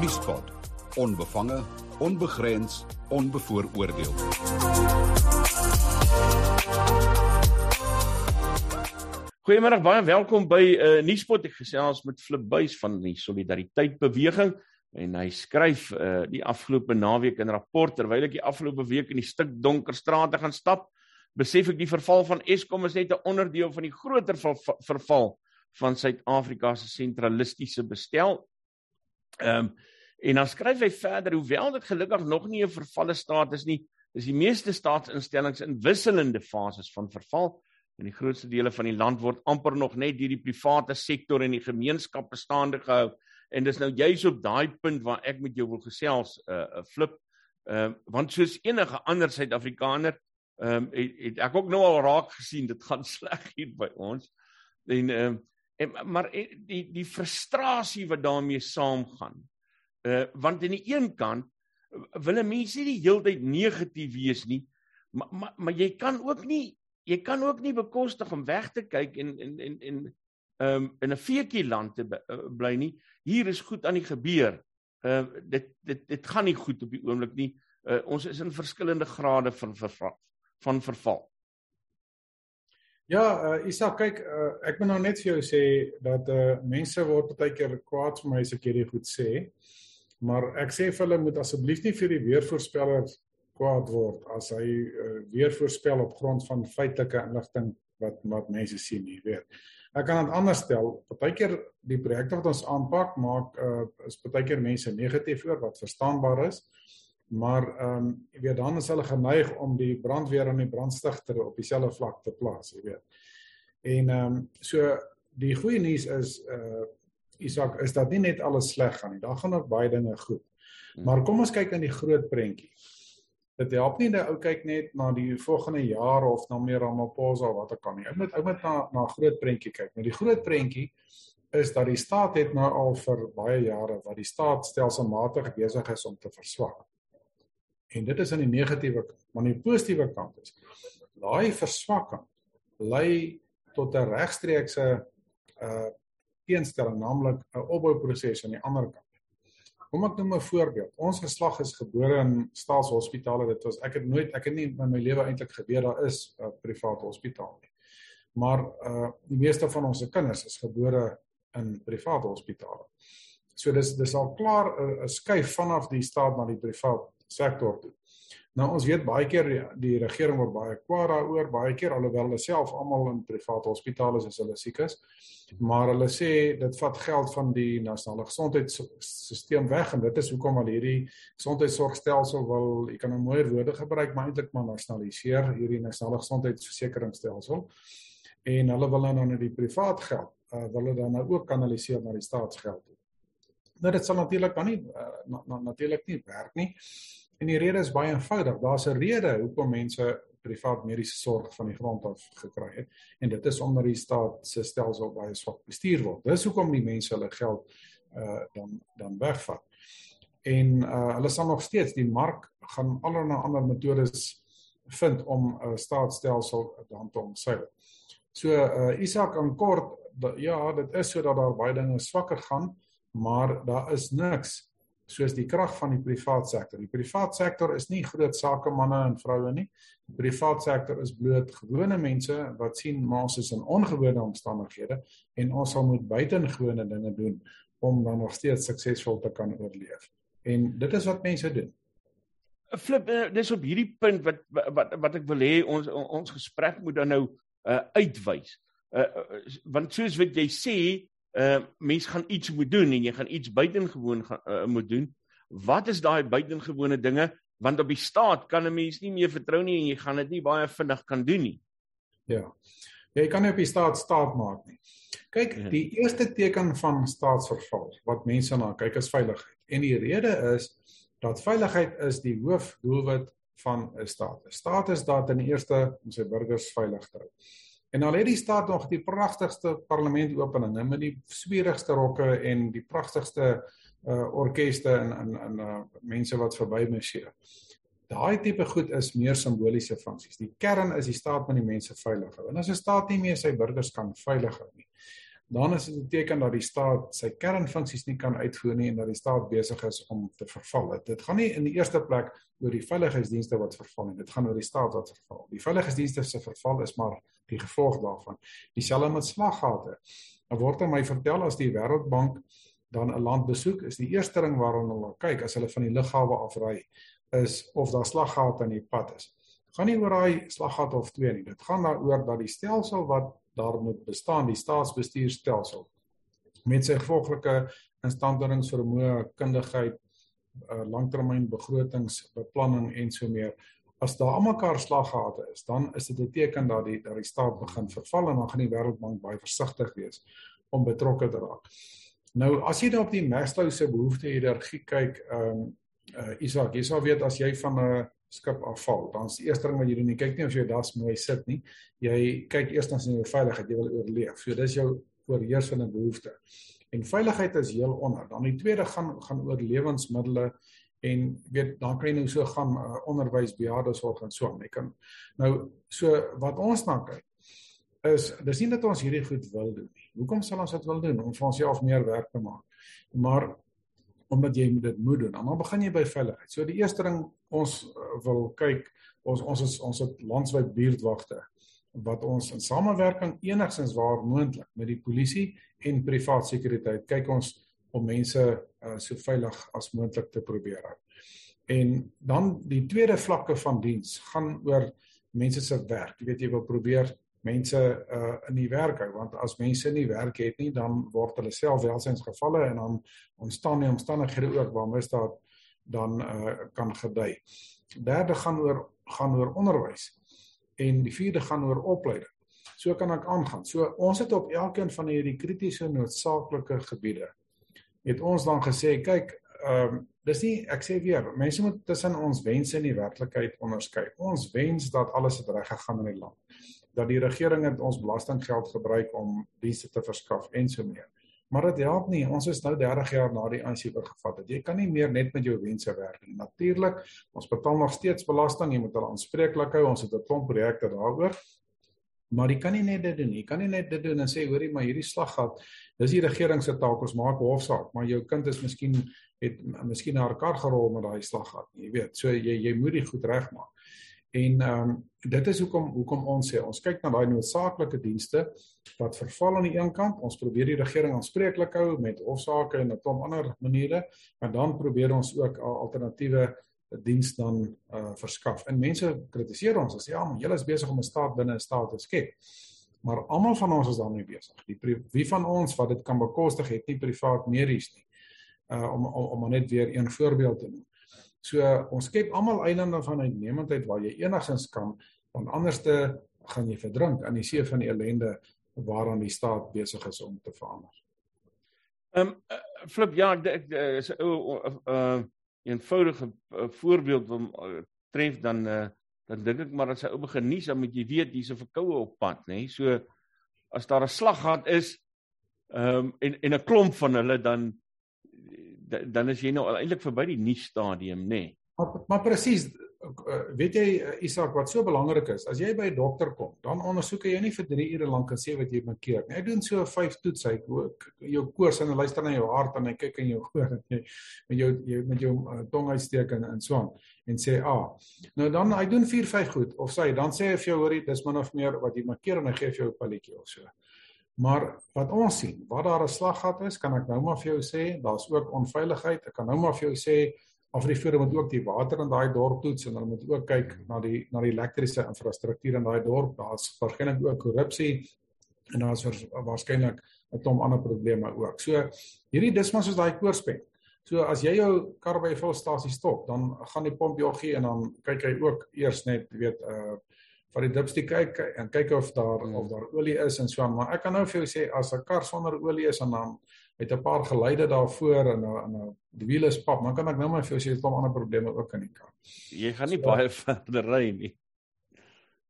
Vriespot. Onbevange, onbegrens, onbevooroordeel. Goeiemôre, baie welkom by 'n uh, nuuspot. Ek gesels met Flip Buys van die Solidariteit Beweging en hy skryf uh, die afgelope naweek 'n rapport terwyl ek die afgelope week in die stik donker strate gaan stap, besef ek die verval van Eskom is net 'n onderdeel van die groter verval van Suid-Afrika se sentralistiese bestel. Ehm um, en dan skryf hy verder hoewel dit gelukkig nog nie 'n vervalle staat is nie, is die meeste staatsinstellings in wisselende fases van verval. En die grootste dele van die land word amper nog net deur die private sektor en die gemeenskap bestaande gehou. En dis nou juis op daai punt waar ek met jou wil gesels 'n uh, uh, flip. Ehm uh, want soos enige ander Suid-Afrikaner ehm um, het, het ek ook nou al raak gesien dit gaan sleg hier by ons. En ehm um, en maar die die frustrasie wat daarmee saamgaan uh want aan die een kant wil mense nie die hele tyd negatief wees nie maar maar, maar jy kan ook nie jy kan ook nie bekostig om weg te kyk en en en en ehm um, in 'n feekie land te uh, bly nie. Hier is goed aan die gebeur. Uh, dit dit dit gaan nie goed op die oomblik nie. Uh, ons is in verskillende grade van verval, van verval. Ja, uh, Isak, kyk, uh, ek moet nou net vir jou sê dat uh, mense word baie keer kwaad vir my as ek hierdie goed sê. Maar ek sê vir hulle moet asseblief nie vir die weervoorspellers kwaad word as hy uh, weer voorspel op grond van feitelike inligting wat wat mense sien, jy weet. Ek kan dit anders stel. Partykeer die projekte wat ons aanpak maak uh, is partykeer mense negatief oor wat verstaanbaar is. Maar ehm um, jy weet dan is hulle geneig om die brandweer en die brandstigter op dieselfde vlak te plaas, jy weet. En ehm um, so die goeie nuus is uh Isak is dat nie net alles sleg gaan nie. Daar gaan ook baie dinge goed. Hmm. Maar kom ons kyk aan die groot prentjie dit help nie dat ou kyk net na die volgende jaar of na meer Ramaphosa of wat ook al nie. Ou moet ou moet na na groot prentjie kyk. Nou die groot prentjie is dat die staat het nou al vir baie jare wat die staat stelselmatig besig is om te verswak. En dit is aan die negatiewe kant, maar aan die positiewe kant is daai verswakking lei tot 'n regstreekse uh teenstelling, naamlik 'n opbouproses aan die ander kant. Kom ek noem 'n voorbeeld. Ons geslag is gebore in staatshospitale. Dit was ek het nooit ek het nie in my lewe eintlik geweet daar is 'n uh, private hospitaal nie. Maar uh die meeste van ons se kinders is gebore in private hospitale. So dis dis al klaar 'n uh, skuif vanaf die staat na die private sektor toe. Nou ons weet baie keer die, die regering word baie kwaad daaroor, baie keer alhoewel hulle self almal in private hospitale is as hulle siek is. Maar hulle sê dit vat geld van die nasionale gesondheidstelsel weg en dit is hoekom al hierdie gesondheidsorgstelsel wil, jy kan nou mooier woorde gebruik, maar eintlik maar nasionaliseer hierdie nasionale gesondheidsversekeringsstelsel. En hulle wil nou na die privaat geld, uh, wil hulle dan nou ook kanaliseer na die staatsgeld toe. Nou dit sal natuurlik dan nie uh, na, na, natuurlik nie werk nie. En die rede is baie eenvoudig. Daar's 'n rede hoekom mense privaat mediese sorg van die grond af gekry het en dit is omdat die staat se stelsel baie swak bestuur word. Dis hoekom die mense hulle geld uh dan dan wegvat. En uh hulle sal nog steeds die mark gaan allerlei ander metodes vind om 'n uh, staatsstelsel dan te omseil. So uh Isak in kort ja, dit is sodat daar baie dinge swakker gaan, maar daar is niks soos die krag van die privaat sektor. Die privaat sektor is nie groot sakemanne en vroue nie. Die privaat sektor is bloot gewone mense wat sien maar ons is in ongewone omstandighede en ons sal moet buitengewone dinge doen om dan nog steeds suksesvol te kan oorleef. En dit is wat mense doen. Flip, uh, dis op hierdie punt wat wat wat ek wil hê ons ons gesprek moet dan nou uh, uitwys. Uh, want soos wat jy sê, uh mens gaan iets moet doen en jy gaan iets buitengewoon gaan uh, moet doen. Wat is daai buitengewone dinge? Want op die staat kan 'n mens nie meer vertrou nie en jy gaan dit nie baie vinnig kan doen nie. Ja. Jy kan nie op die staat staat maak nie. Kyk, ja. die eerste teken van staatsverval wat mense na kyk is veiligheid. En die rede is dat veiligheid is die hoofdoelwit van 'n staat. 'n Staat is daar ten eerste om sy burgers veilig te hou. En al het die staat nog die pragtigste parlementopeninge met die swierigste rokke en die pragtigste uh orkeste en en en uh mense wat verby marseer. Daai tipe goed is meer simboliese funksies. Die kern is die staat moet die mense veilig hou. En as 'n staat nie meer sy burgers kan veilig hou nie, dan is dit 'n teken dat die staat sy kernfunksies nie kan uitvoer nie en dat die staat besig is om te verval. Dit gaan nie in die eerste plek oor die veiligheidsdienste wat verval nie. Dit gaan oor die staat wat verval. Die veiligheidsdienste se verval is maar die gevolg daarvan. Dieselfde met slaggate. Dan word my vertel as die Wêreldbank dan 'n land besoek, is die eerste ding waarna hulle kyk as hulle van die lughawe afry, is of daar slaggate in die pad is. Dit gaan nie oor daai slaggat of twee nie. Dit gaan daaroor dat die stelsel wat daar moet bestaan die staatsbestuurstelsel met sy gevolglike instandhoudingsvermoë, kundigheid, uh, langtermynbegrotingsbeplanning en so meer. As daar almekaar slaggate is, dan is dit 'n teken dat die dat die staat begin verval en dan gaan die Wêreldbank baie versigtig wees om betrokke te raak. Nou as jy dan op die Maslow se behoefte hiërargie kyk, ehm um, uh, Isak, jy sal weet as jy van 'n skip afval. Dan is die eerste ding wat jy doen, jy kyk nie of jy das mooi sit nie. Jy kyk eers na jou veiligheid, jy wil oorleef. So dis jou oorheersende behoefte. En veiligheid is heel onder. Dan die tweede gaan gaan oor lewensmiddels en weet dan kan jy nou so gaan uh, onderwys bejaardesorg en so aan. Jy kan nou so wat ons dan kyk is dis nie dat ons hierdie goed wil doen nie. Hoekom sal ons dit wil doen? Om vir onsself meer werk te maak. Maar omdat jy dit moet doen. Dan begin jy by veiligheid. So die eerste ding ons uh, wil kyk, ons ons is ons het landwyd buurtwagte wat ons in samewerking enigstens waar moontlik met die polisie en privaat sekuriteit kyk ons om mense uh, so veilig as moontlik te probeer hou. En dan die tweede vlakke van diens gaan oor mense se werk. Jy weet jy wil probeer mense uh in die werk hou want as mense nie werk het nie dan word hulle self welsynsgevalle en dan ontstaan die omstandighede ook waar misdaad dan uh kan gedei. Derde gaan oor gaan oor onderwys en die vierde gaan oor opleiding. So kan ek aangaan. So ons het op elkeen van hierdie kritiese noodsaaklike gebiede het ons dan gesê kyk ehm um, dis nie ek sê weer mense moet tussen ons wense en die werklikheid onderskei. Ons wens dat alles het reg gegaan in die land dat die regering het ons belastinggeld gebruik om dienste te verskaf en so meer. Maar dit help nie. Ons is nou 30 jaar na die ANC oorgevat het. Jy kan nie meer net met jou wense werk nie. Natuurlik, ons betaal nog steeds belasting. Jy moet hulle aanspreeklik hou. Ons het 'n klomp projekte daaroor. Maar jy kan nie net dit doen nie. Jy kan nie net dit doen en sê hoorie, maar hierdie slaggat, dis die regering se taak. Ons maak hofsaak, maar jou kind is miskien het miskien haar kar gerol met daai slaggat. Jy weet, so jy jy moet dit goed regmaak. En ehm um, dit is hoekom hoekom ons sê ons kyk na daai noodsaaklike dienste wat verval aan die een kant. Ons probeer die regering aanspreeklik hou met hofsaake en 'n klomp ander maniere, maar dan probeer ons ook alternatiewe diens dan uh verskaf. En mense kritiseer ons as ja, julle is besig om 'n staat binne 'n staat te skep. Maar almal van ons is daarmee besig. Die wie van ons wat dit kan bekostig het nie privaat medies nie. Uh om om, om net weer een voorbeeld te noem. So ons skep almal eilande van uitnemendheid waar jy enigstens kan want anderste gaan jy verdrink aan die see van die ellende waaraan die staat besig is om te verander. Ehm um, flip ja ek, ek is 'n ou uh eenvoudige uh, voorbeeld om uh, tref dan uh, dan dink ek maar as hy ou begin nuus dan moet jy weet hier's 'n verkoue op pad nê. Nee? So as daar 'n slaggat is ehm um, en en 'n klomp van hulle dan dan is jy nou eintlik verby die nuus stadium, nê. Nee. Maar, maar presies, eh, weet jy eh, Isak wat so belangrik is, as jy by 'n dokter kom, dan ondersoek hy jou nie vir 3 ure lank en sê wat jy moet keer nie. Hy doen so 5 toets, hy jou koors en hy luister na jou hart en hy kyk in jou oor en jy met jou jy met jou uh, tong uitsteek en, en so aan en sê ah. Nou dan hy doen 4 5 goed of sê dan sê hy vir jou hoorie dis min of meer wat jy moet keer en hy gee vir jou 'n pilletjie of so. Maar wat ons sien, wat daar 'n slaggat is, kan ek nou maar vir jou sê, daar's ook onveiligheid. Ek kan nou maar vir jou sê Afrifoor moet ook die water in daai dorp toets en hulle moet ook kyk na die na die elektriese infrastruktuur in daai dorp. Daar's waarskynlik ook korrupsie en daar's waarskynlik 'n klomp ander probleme ook. So hierdie dis maar soos daai koorspen. So as jy jou kar by 'n volstasie stop, dan gaan die pomp jou gee en dan kyk hy ook eers net weet uh van die dipstie kyk en kyk of daar hmm. of daar olie is en so maar ek kan nou vir jou sê as 'n kar sonder olie is en dan het 'n paar geluide daarvoor en en die wiele is pap dan kan ek nou maar vir jou sê dit kom ander probleme ook in die kar. Jy gaan nie so, baie verder ry nie.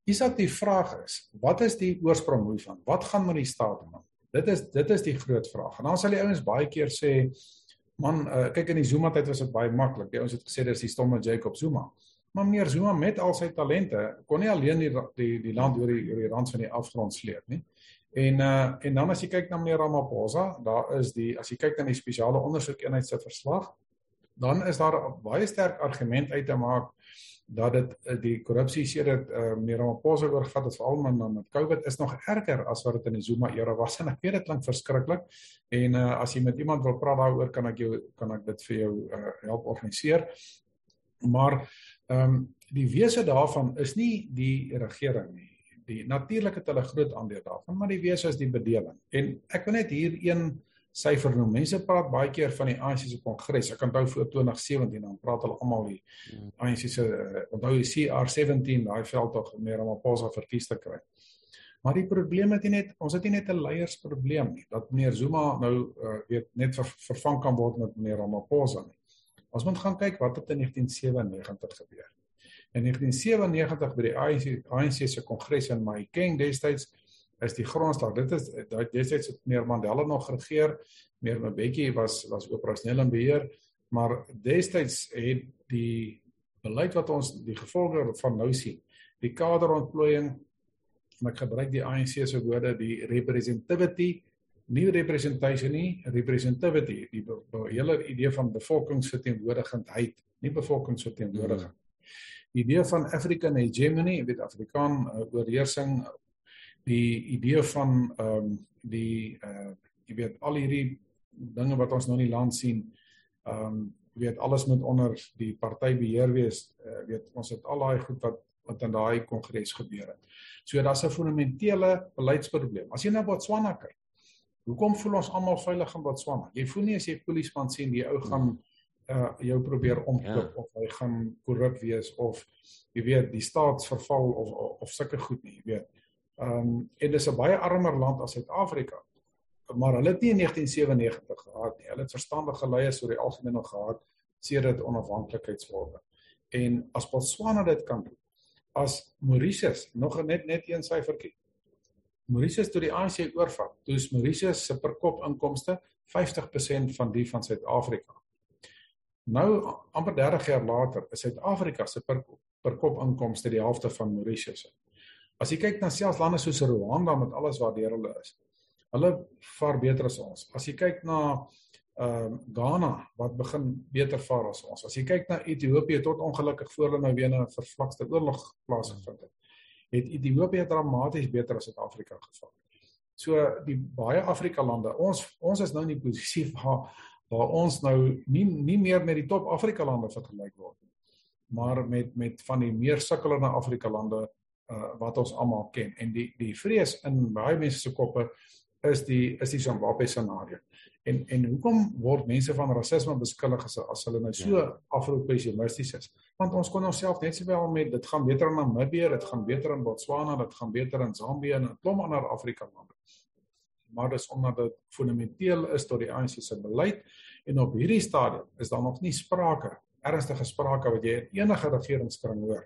Isak die vraag is, wat is die oorsprong hiervan? Wat gaan met die staat aan? Dit is dit is die groot vraag. En dan sal die ouens baie keer sê man uh, kyk in die Zuma tyd was dit baie maklik. Die ouens het gesê dis die stomme Jacob Zuma maar meneer Zuma met al sy talente kon nie alleen die die die land oor die oor die rand van die afgrond sleep nie. En uh en dan as jy kyk na meneer Ramaphosa, daar is die as jy kyk na die spesiale ondersoekeenheid se verslag, dan is daar baie sterk argument uit te maak dat dit eh, die korrupsie sedert uh, meneer Ramaphosa oorgevat het veral met met COVID is nog erger as wat dit in die Zuma era was. En ek weet dit klink verskriklik. En uh, as jy met iemand wil praat daaroor kan ek jou kan ek dit vir jou uh, help organiseer. Maar ehm um, die wese daarvan is nie die regering nie die natuurlik het hulle groot aandeel daarvan maar die wese is die bedeling en ek wil net hier een syfer noem. Mense praat baie keer van die ANC se kongres. Ek onthou voor 2017 dan praat hulle almal die hmm. ANC se uh, onthou jy CR17 daai veld tog meer om op posa verkies te kry. Maar die probleem het nie net ons het nie net 'n leiersprobleem nie. Dat meneer Zuma nou uh, weet net ver, vervang kan word met meneer Ramaphosa nie. Ons moet gaan kyk wat het in 1997 gebeur. In 1997 by die ANC ANC se kongres in Mahikeng destyds is die grondslag. Dit is dat destyds het meneer Mandela nog geregeer. Meneer Mbeki was was operasioneel in beheer, maar destyds het die beleid wat ons die gevolge van nou sien, die kaderontplooiing en ek gebruik die ANC se woorde, die representativity, nie representation nie, representativity, die be, be, hele idee van bevolkingsverteenwoordigendheid, nie bevolkingsverteenwoordiging. Die idee van African hegemony, weet Afrikaan uh, oorheersing die idee van ehm um, die uh jy weet al hierdie dinge wat ons nou in die land sien ehm um, jy weet alles moet onder die party beheer wees uh, weet ons het al daai goed wat wat in daai kongres gebeur het. So daar's 'n fundamentele beleidsprobleem. As jy na Botswana kyk, hoekom voel ons almal veilig in Botswana? Jy voel nie as jy polisieman sien die ou gaan uh jou probeer omkoop ja. of hy gaan korrup wees of jy weet die staatsverval of of, of sulke goed nie, jy weet. Ehm um, en dis 'n baie armer land as Suid-Afrika. Maar hulle het nie in 1997 gehad nie. Hulle het verstandige leiers oor die algemeen nog gehad sedert onafhanklikheidsworde. En as Botswana dit kan doen, as Mauritius nog net net een syfertjie. Mauritius toe die ANC oorvat, toe is Mauritius se per kop inkomste 50% van die van Suid-Afrika. Nou amper 30 jaar later is Suid-Afrika se per, per kop inkomste die helfte van Mauritius se. As jy kyk na selfs lande soos Rwanda met alles wat deur hulle is. Hulle vaar beter as ons. As jy kyk na ehm uh, Ghana wat begin beter vaar as ons. As jy kyk na Ethiopië tot ongelukkig voor hulle nou weer 'n vervlakste oorlog plaasgevind het, het Ethiopië dramaties beter as Suid-Afrika gevaar. So die baie Afrika lande, ons ons is nou in die posisie waar waar ons nou nie nie meer met die top Afrika lande vergelyk word nie, maar met met van die meer sukkelende Afrika lande uh, wat ons almal ken en die die vrees in baie mense se koppe is die is die Zimbabwe scenario. En en hoekom word mense van rasisme beskuldig as as hulle nou so ja. afro-pessimisties is? Want ons kon onsself net sowel met dit gaan beter in Namibië, dit gaan beter in Botswana, dit gaan beter in Zambië en 'n klomp ander Afrika lande. Maar dis omdat dit fundamenteel is tot die ANC se beleid en op hierdie stadium is daar nog nie sprake ernstige sprake wat jy enige regeringskring hoor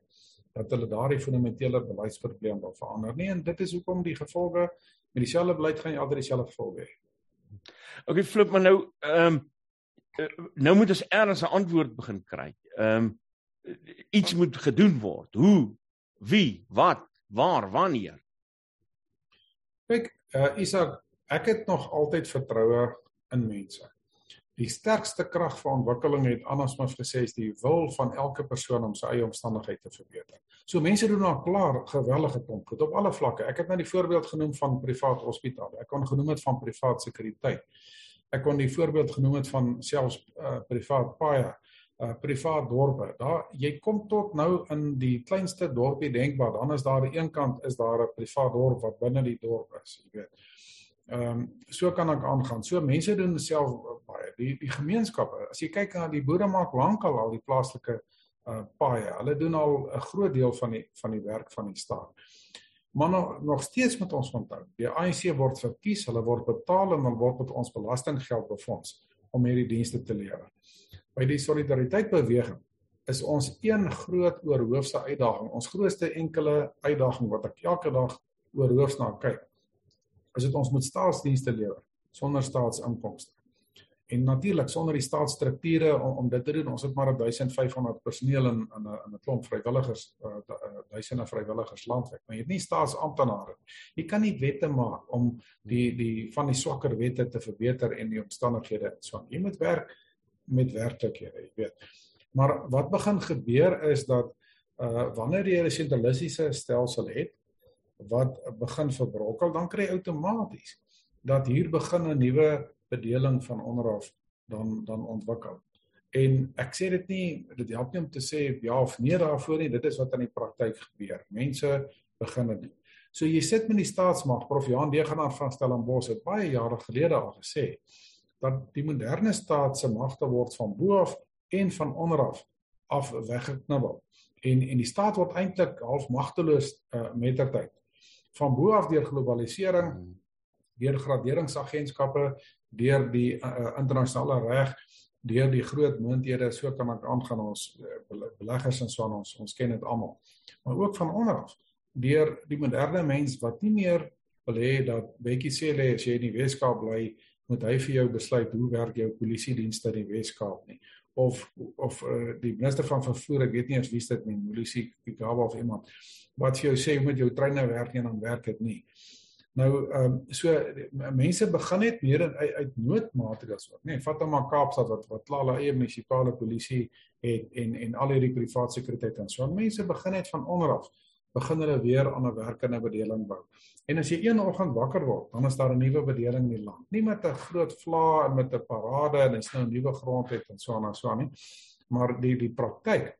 dat hulle daardie fundamentele beleidsprobleem wil verander nie en dit is hoekom die gevolge met dieselfde beleid gaan altyd dieselfde gevolge hê. OK flip maar nou ehm um, nou moet ons eers 'n antwoord begin kry. Ehm um, iets moet gedoen word. Hoe? Wie? Wat? Waar? Wanneer? Kyk, uh, Isak, ek het nog altyd vertroue in mense. Die sterkste krag vir ontwikkeling het Smith gesê is die wil van elke persoon om sy eie omstandighede te verbeter. So mense doen al klaar gewellige pomp goed op alle vlakke. Ek het nou die voorbeeld genoem van privaat hospitale. Ek kon genoem het van privaat sekuriteit. Ek kon die voorbeeld genoem het van selfs uh, privaat paaie, uh, privaat dorpe. Daar jy kom tot nou in die kleinste dorpie denkbaar, dan is daar aan die een kant is daar 'n privaat dorp wat binne die dorp is, jy weet. Ehm um, so kan ek aangaan. So mense doen self. Die die gemeenskappe, as jy kyk na die boere maak lankal al die plaaslike uh paaie. Hulle doen al 'n groot deel van die van die werk van die staat. Maar nog, nog steeds met ons onthou. Die ANC word verkies, hulle word betaal en hulle word met ons belastinggeld befonds om hierdie dienste te lewer. By die solidariteit beweging is ons een groot oorhoofse uitdaging, ons grootste enkele uitdaging wat ek elke dag oorhoofs na kyk is dit ons moet staatsdienste lewer sonder staatsinkomste. En natuurlik sonder die staatsstrukture om, om dit te doen, ons het maar 1500 personeel in in 'n in 'n klomp vrywilligers, uh, duisende vrywilligers landwyd. Maar jy het nie staatsamptenare nie. Jy kan nie wette maak om die die van die swakker wette te verbeter en die omstandighede so. Jy moet werk met werklikhede, jy weet. Maar wat begin gebeur is dat uh wanneer jy 'n sentralistiese stelsel het wat begin verbrokkel, dan kry jy outomaties dat hier begin 'n nuwe bedeling van onderaf dan dan ontwikkel. En ek sê dit nie dit help nie om te sê ja of nee daarvoor nie, dit is wat in die praktyk gebeur. Mense begin dit. So jy sit met die staatsmag, Prof Johan Degenaar van Stellenbosch het baie jare gelede al gesê dat die moderne staat se magte word van bo af en van onder af af weggeknibbel en en die staat word eintlik half magteloos uh, mettertyd van bo af deur globalisering hmm. Deur graderingsagentskappe deur die uh, internasionale reg deur die groot moonthede so kan ek aangaan ons uh, beleggers en so aan ons ons ken dit almal. Maar ook van onder af deur die moderne mens wat nie meer wil hê dat Bekkie sê lê as jy in die Weskaap bly moet hy vir jou besluit hoe werk jou polisie dienste in die Weskaap nie. Of of uh, die minister van vervoer ek weet nie eens wie dit nie Lucy Kigaba of iemand wat vir jou sê hoe moet jou treine werk en dan werk dit nie nou ehm um, so mense begin net meer uit, uit noodmaatreëls ook nê vat hom maar Kaapstad wat wat klaar hulle eie munisipale polisie het en en al hierdie privaat sekuriteit en so mense begin net van onder af begin hulle weer aan 'n werkende bedeling bou. En as jy een oggend wakker word, dan is daar 'n nuwe bedeling in die land. Nie met 'n groot vla en met 'n parade en is nou 'n nuwe grondwet en so aan en so aan nie, maar die die praktyk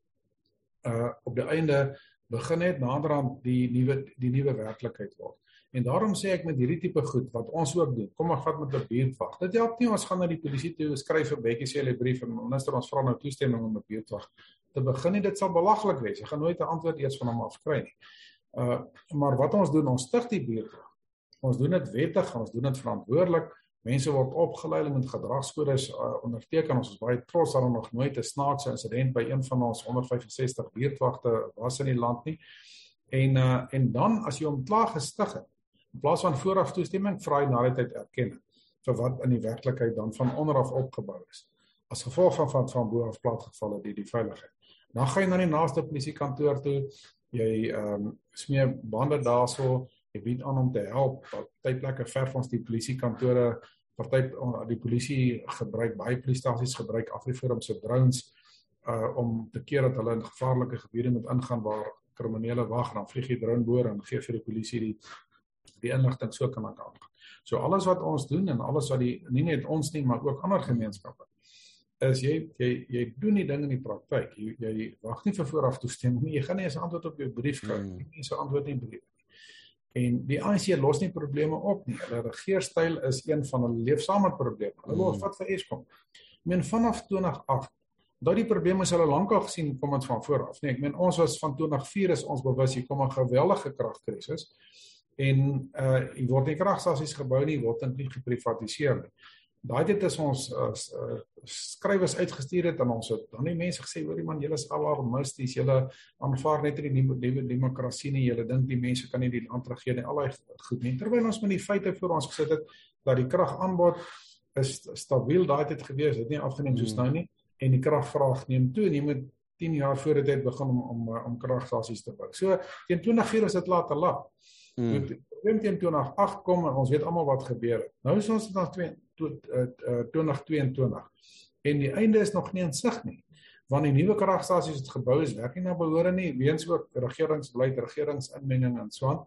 uh op die einde begin net naderhand die nuwe die nuwe werklikheid word. En daarom sê ek met hierdie tipe goed wat ons ook doen. Kom ek vat met 'n buurtwag. Dit help nie ons gaan na die polisie toe skryf vir Bekkie sê hulle brief en minister ons vra nou toestemming om 'n buurtwag te begin nie dit sal belaglik wees. Jy gaan nooit 'n antwoord eers van hom af kry nie. Uh maar wat ons doen, ons stig die buurt. Ons doen dit wettig, ons doen dit verantwoordelik. Mense word opgelei met gedragskodes uh, onderteken. Ons is baie trots dat ons nog nooit 'n snaakse insident by een van ons 165 buurtwagte was in die land nie. En uh en dan as jy hom klaar gestig het, in plaas van vooraf toestemming, vra hy na die tyd erkenning vir wat in die werklikheid dan van onder af opgebou is as gevolg van van van bo af platgevalle die die veiligheid. Dan gaan jy na die naaste polisiekantoor toe. Jy ehm um, smee bande daarso, jy bied aan om te help. Partyplekke ver van die polisiekantore, party die polisie gebruik baie polisiestasies gebruik Afriforum se drones uh om te keer dat hulle in gevaarlike gebiede moet ingaan waar kriminele wag dan vlieg die drone boor en gee vir die polisie die die inligting so kan aan gaan. So alles wat ons doen en alles wat die nie net ons nie maar ook ander gemeenskappe is jy jy jy doen die ding in die praktyk. Jy jy wag nie vir vooraf toestemming nie. Jy gaan nie eens antwoord op jou brief kry nie. Mm. Mense antwoord nie brief nie. En die ANC los nie probleme op nie. Hulle regeerstyl is een van hulle leefsame probleme. Hulle wil mm. wat vir Eskom. Ek meen vanaf 2008 daai probleme is hulle lankal gesien kom dit van voor af. Nee, ek meen ons was van 2004 is ons bewus hier kom 'n geweldige kragkrisis en uh hier word nie kragstasies gebou nie, word eintlik geprivatiseer nie. Daai dit is ons uh, uh, skrywers uitgestuur het aan ons het dan die mense gesê hoor die man julle is alarmisties julle aanvaar net nie die nuwe demokrasie nie julle dink die mense kan nie die land regeer nie al daai goed nie. Terwyl ons met die feite voor ons gesit het dat die kragaanbod is stabiel daai het gewees het nie afgeneem soos nou nie en die kragvraag neem toe en jy moet 10 jaar voor dit begin om om om kragstasies te bou. So teen 2024 is dit laat te laat Hmm. Teen 2008 kom en ons weet almal wat gebeur het. Nou is ons nog 2022 en die einde is nog nie in sig nie want die nuwe kragstasies wat gebou is werk nie na behoore nie weens ook regeringsbeleid regeringsinmenging en so aan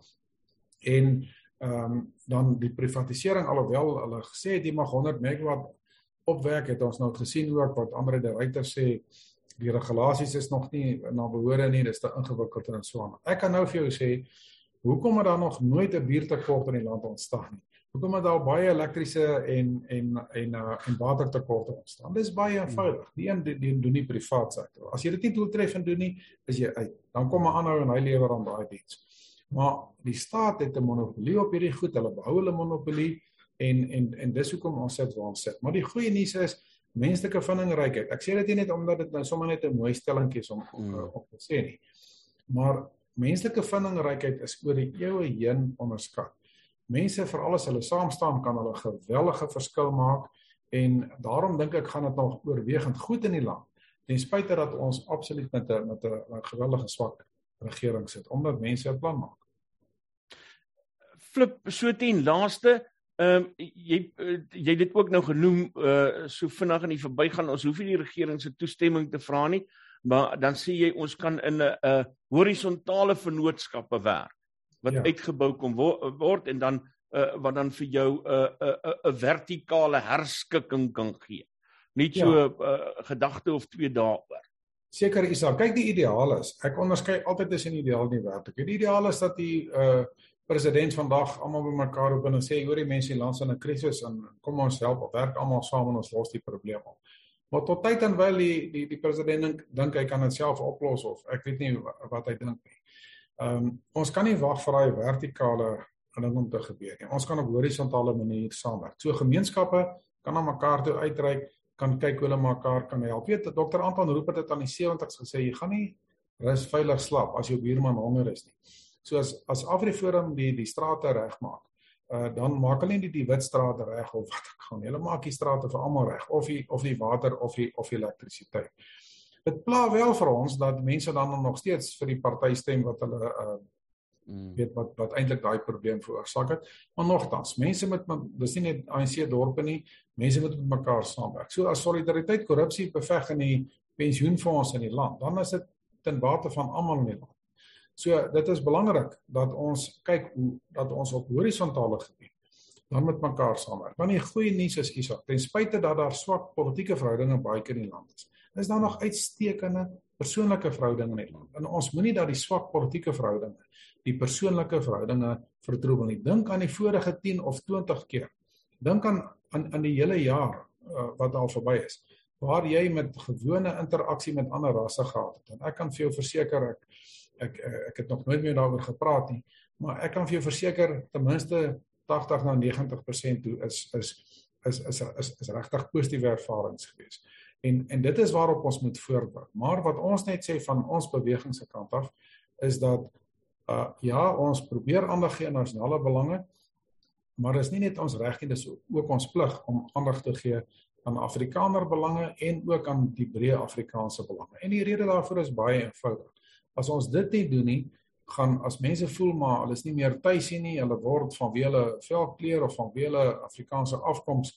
en ehm um, dan die privatisering alhoewel hulle gesê het jy mag 100 megawatt opwerk het ons nou gesien ook wat Andre de Ruyter sê die regulasies is nog nie na behoore nie dis te ingewikkeld en so aan ek kan nou vir jou sê hoekom het daar nog nooit 'n biertekort in die land ontstaan nie hoekom het daar baie elektriese en en en uh, en watertekorte ontstaan. Dis baie eenvoudig. Die een doen die, die privaat sektor. As jy dit nie doeltreffend doen nie, is jy uit. Dan kom 'n ander en hy lewer aan daai diens. Maar die staat het 'n monopolie op hierdie goed. Hulle behou hulle monopolie en en en dis hoekom ons sit waar ons sit. Maar die goeie nuus is menslike vindingrykheid. Ek sê dit nie net omdat dit nou sommer net 'n mooi stellingkie is om mm. uh, op te sê nie. Maar menslike vindingrykheid is oor die eeue heen onderskat mense veral as hulle saam staan kan hulle 'n gewellige verskil maak En daarom dink ek gaan dit nog oorwegend goed in die land. Ten spyte dat ons absoluut met 'n met 'n geweldige swak regering sit omdat mense 'n plan maak. Flip so teen laaste Ehm um, jy uh, jy dit ook nou genoem uh so vinnig in die verbygaan ons hoef nie die regering se toestemming te vra nie maar dan sê jy ons kan in 'n 'n horisontale vennootskappe werk wat ja. uitgebou kom wo word en dan uh wat dan vir jou 'n uh, 'n uh, 'n uh, vertikale herskikking kan gee. Nie so 'n ja. uh, gedagte of twee daaroor. Seker Isak, kyk die ideaal is. Ek onderskei altyd tussen ideaal en die werklik. Die ideaal is dat die uh president vandag almal bymekaar op en sê hoor die mense in land in 'n krisis en kom ons help werk almal saam en ons los die probleem op. Maar tot tyd en wyl die die die president dink hy kan dit self oplos of ek weet nie wat hy dink nie. Ehm um, ons kan nie wag vir daai vertikale ding om te gebeur nie. Ons kan op horisontale manier saamwerk. So gemeenskappe kan na mekaar toe uitreik, kan kyk hoe hulle mekaar kan help. Weet Dr. Anton Rupert het aan die 70's gesê jy gaan nie rus veilig slaap as jou buurman honger is nie. So as as Afriforum die die strate regmaak, uh dan maak hulle nie die wit strate reg of wat ek gaan. Hulle maak die strate vir almal reg of die of die water of die of die elektrisiteit. Dit pla wel vir ons dat mense dan nog steeds vir die party stem wat hulle uh mm. weet wat wat eintlik daai probleem veroorsaak het. Maar nogtans, mense met dis nie net ANC dorpe nie, mense moet met mekaar saamwerk. So as solidariteit korrupsie beveg in die pensioenfonds in die land, dan is dit ten bate van almal in die land. So dit is belangrik dat ons kyk hoe dat ons op horisontale gebied dan met mekaar saamwerk. Want die goeie nuus is Isak, ten spyte dat daar swak politieke verhoudinge baie in die land is, is daar nog uitstekende persoonlike verhoudinge in die land. En ons moenie dat die swak politieke verhoudinge die persoonlike verhoudinge vertroebel nie. Dink aan die vorige 10 of 20 keer. Dink aan aan aan die hele jaar uh, wat al verby is waar jy met gewone interaksie met ander rasse gehad het. En ek kan vir jou verseker ek ek ek het nog nooit meer daaroor gepraat nie, maar ek kan vir jou verseker ten minste 80 na 90% toe is is is is is, is regtig positiewe ervarings gewees. En en dit is waarop ons moet voortbou. Maar wat ons net sê van ons beweging se kant af is dat uh ja, ons probeer aandag gee aan nasionale belange, maar dit is nie net ons reg nie, dis ook ons plig om aandag te gee aan Afrikaner belange en ook aan die breë Afrikaanse belange. En die rede daarvoor is baie eenvoudig. As ons dit nie doen nie, gaan as mense voel maar hulle is nie meer tuis hier nie, hulle word vanweë hulle velkleur of vanweë hulle Afrikaanse afkoms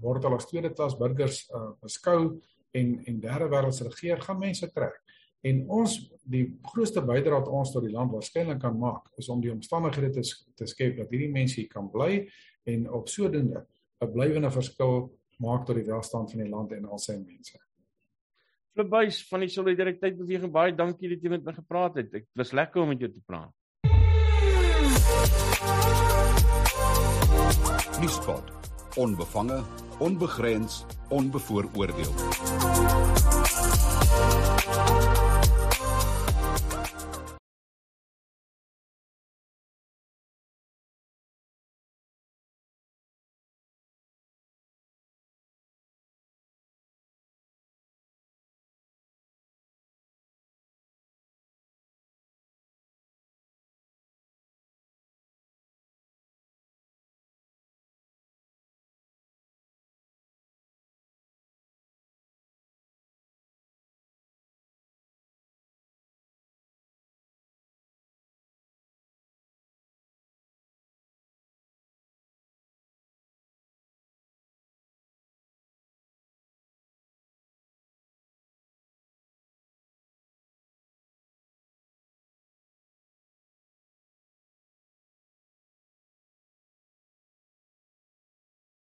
word hulle as tweede klas burgers uh, beskou en en derde wêreldse regeer gaan mense trek. En ons die grootste bydrae wat ons tot die land waarskynlik kan maak is om die omstandighede te, te skep dat hierdie mense hier kan bly en op sodoende 'n blywende verskil maak tot die welstand van die land en al sy mense. Flipbuis van die solidariteit beweging baie dankie dat jy met my gepraat het. Dit was lekker om met jou te praat. Nuuspot. Onbevange, onbegrens, onbevooroordeel.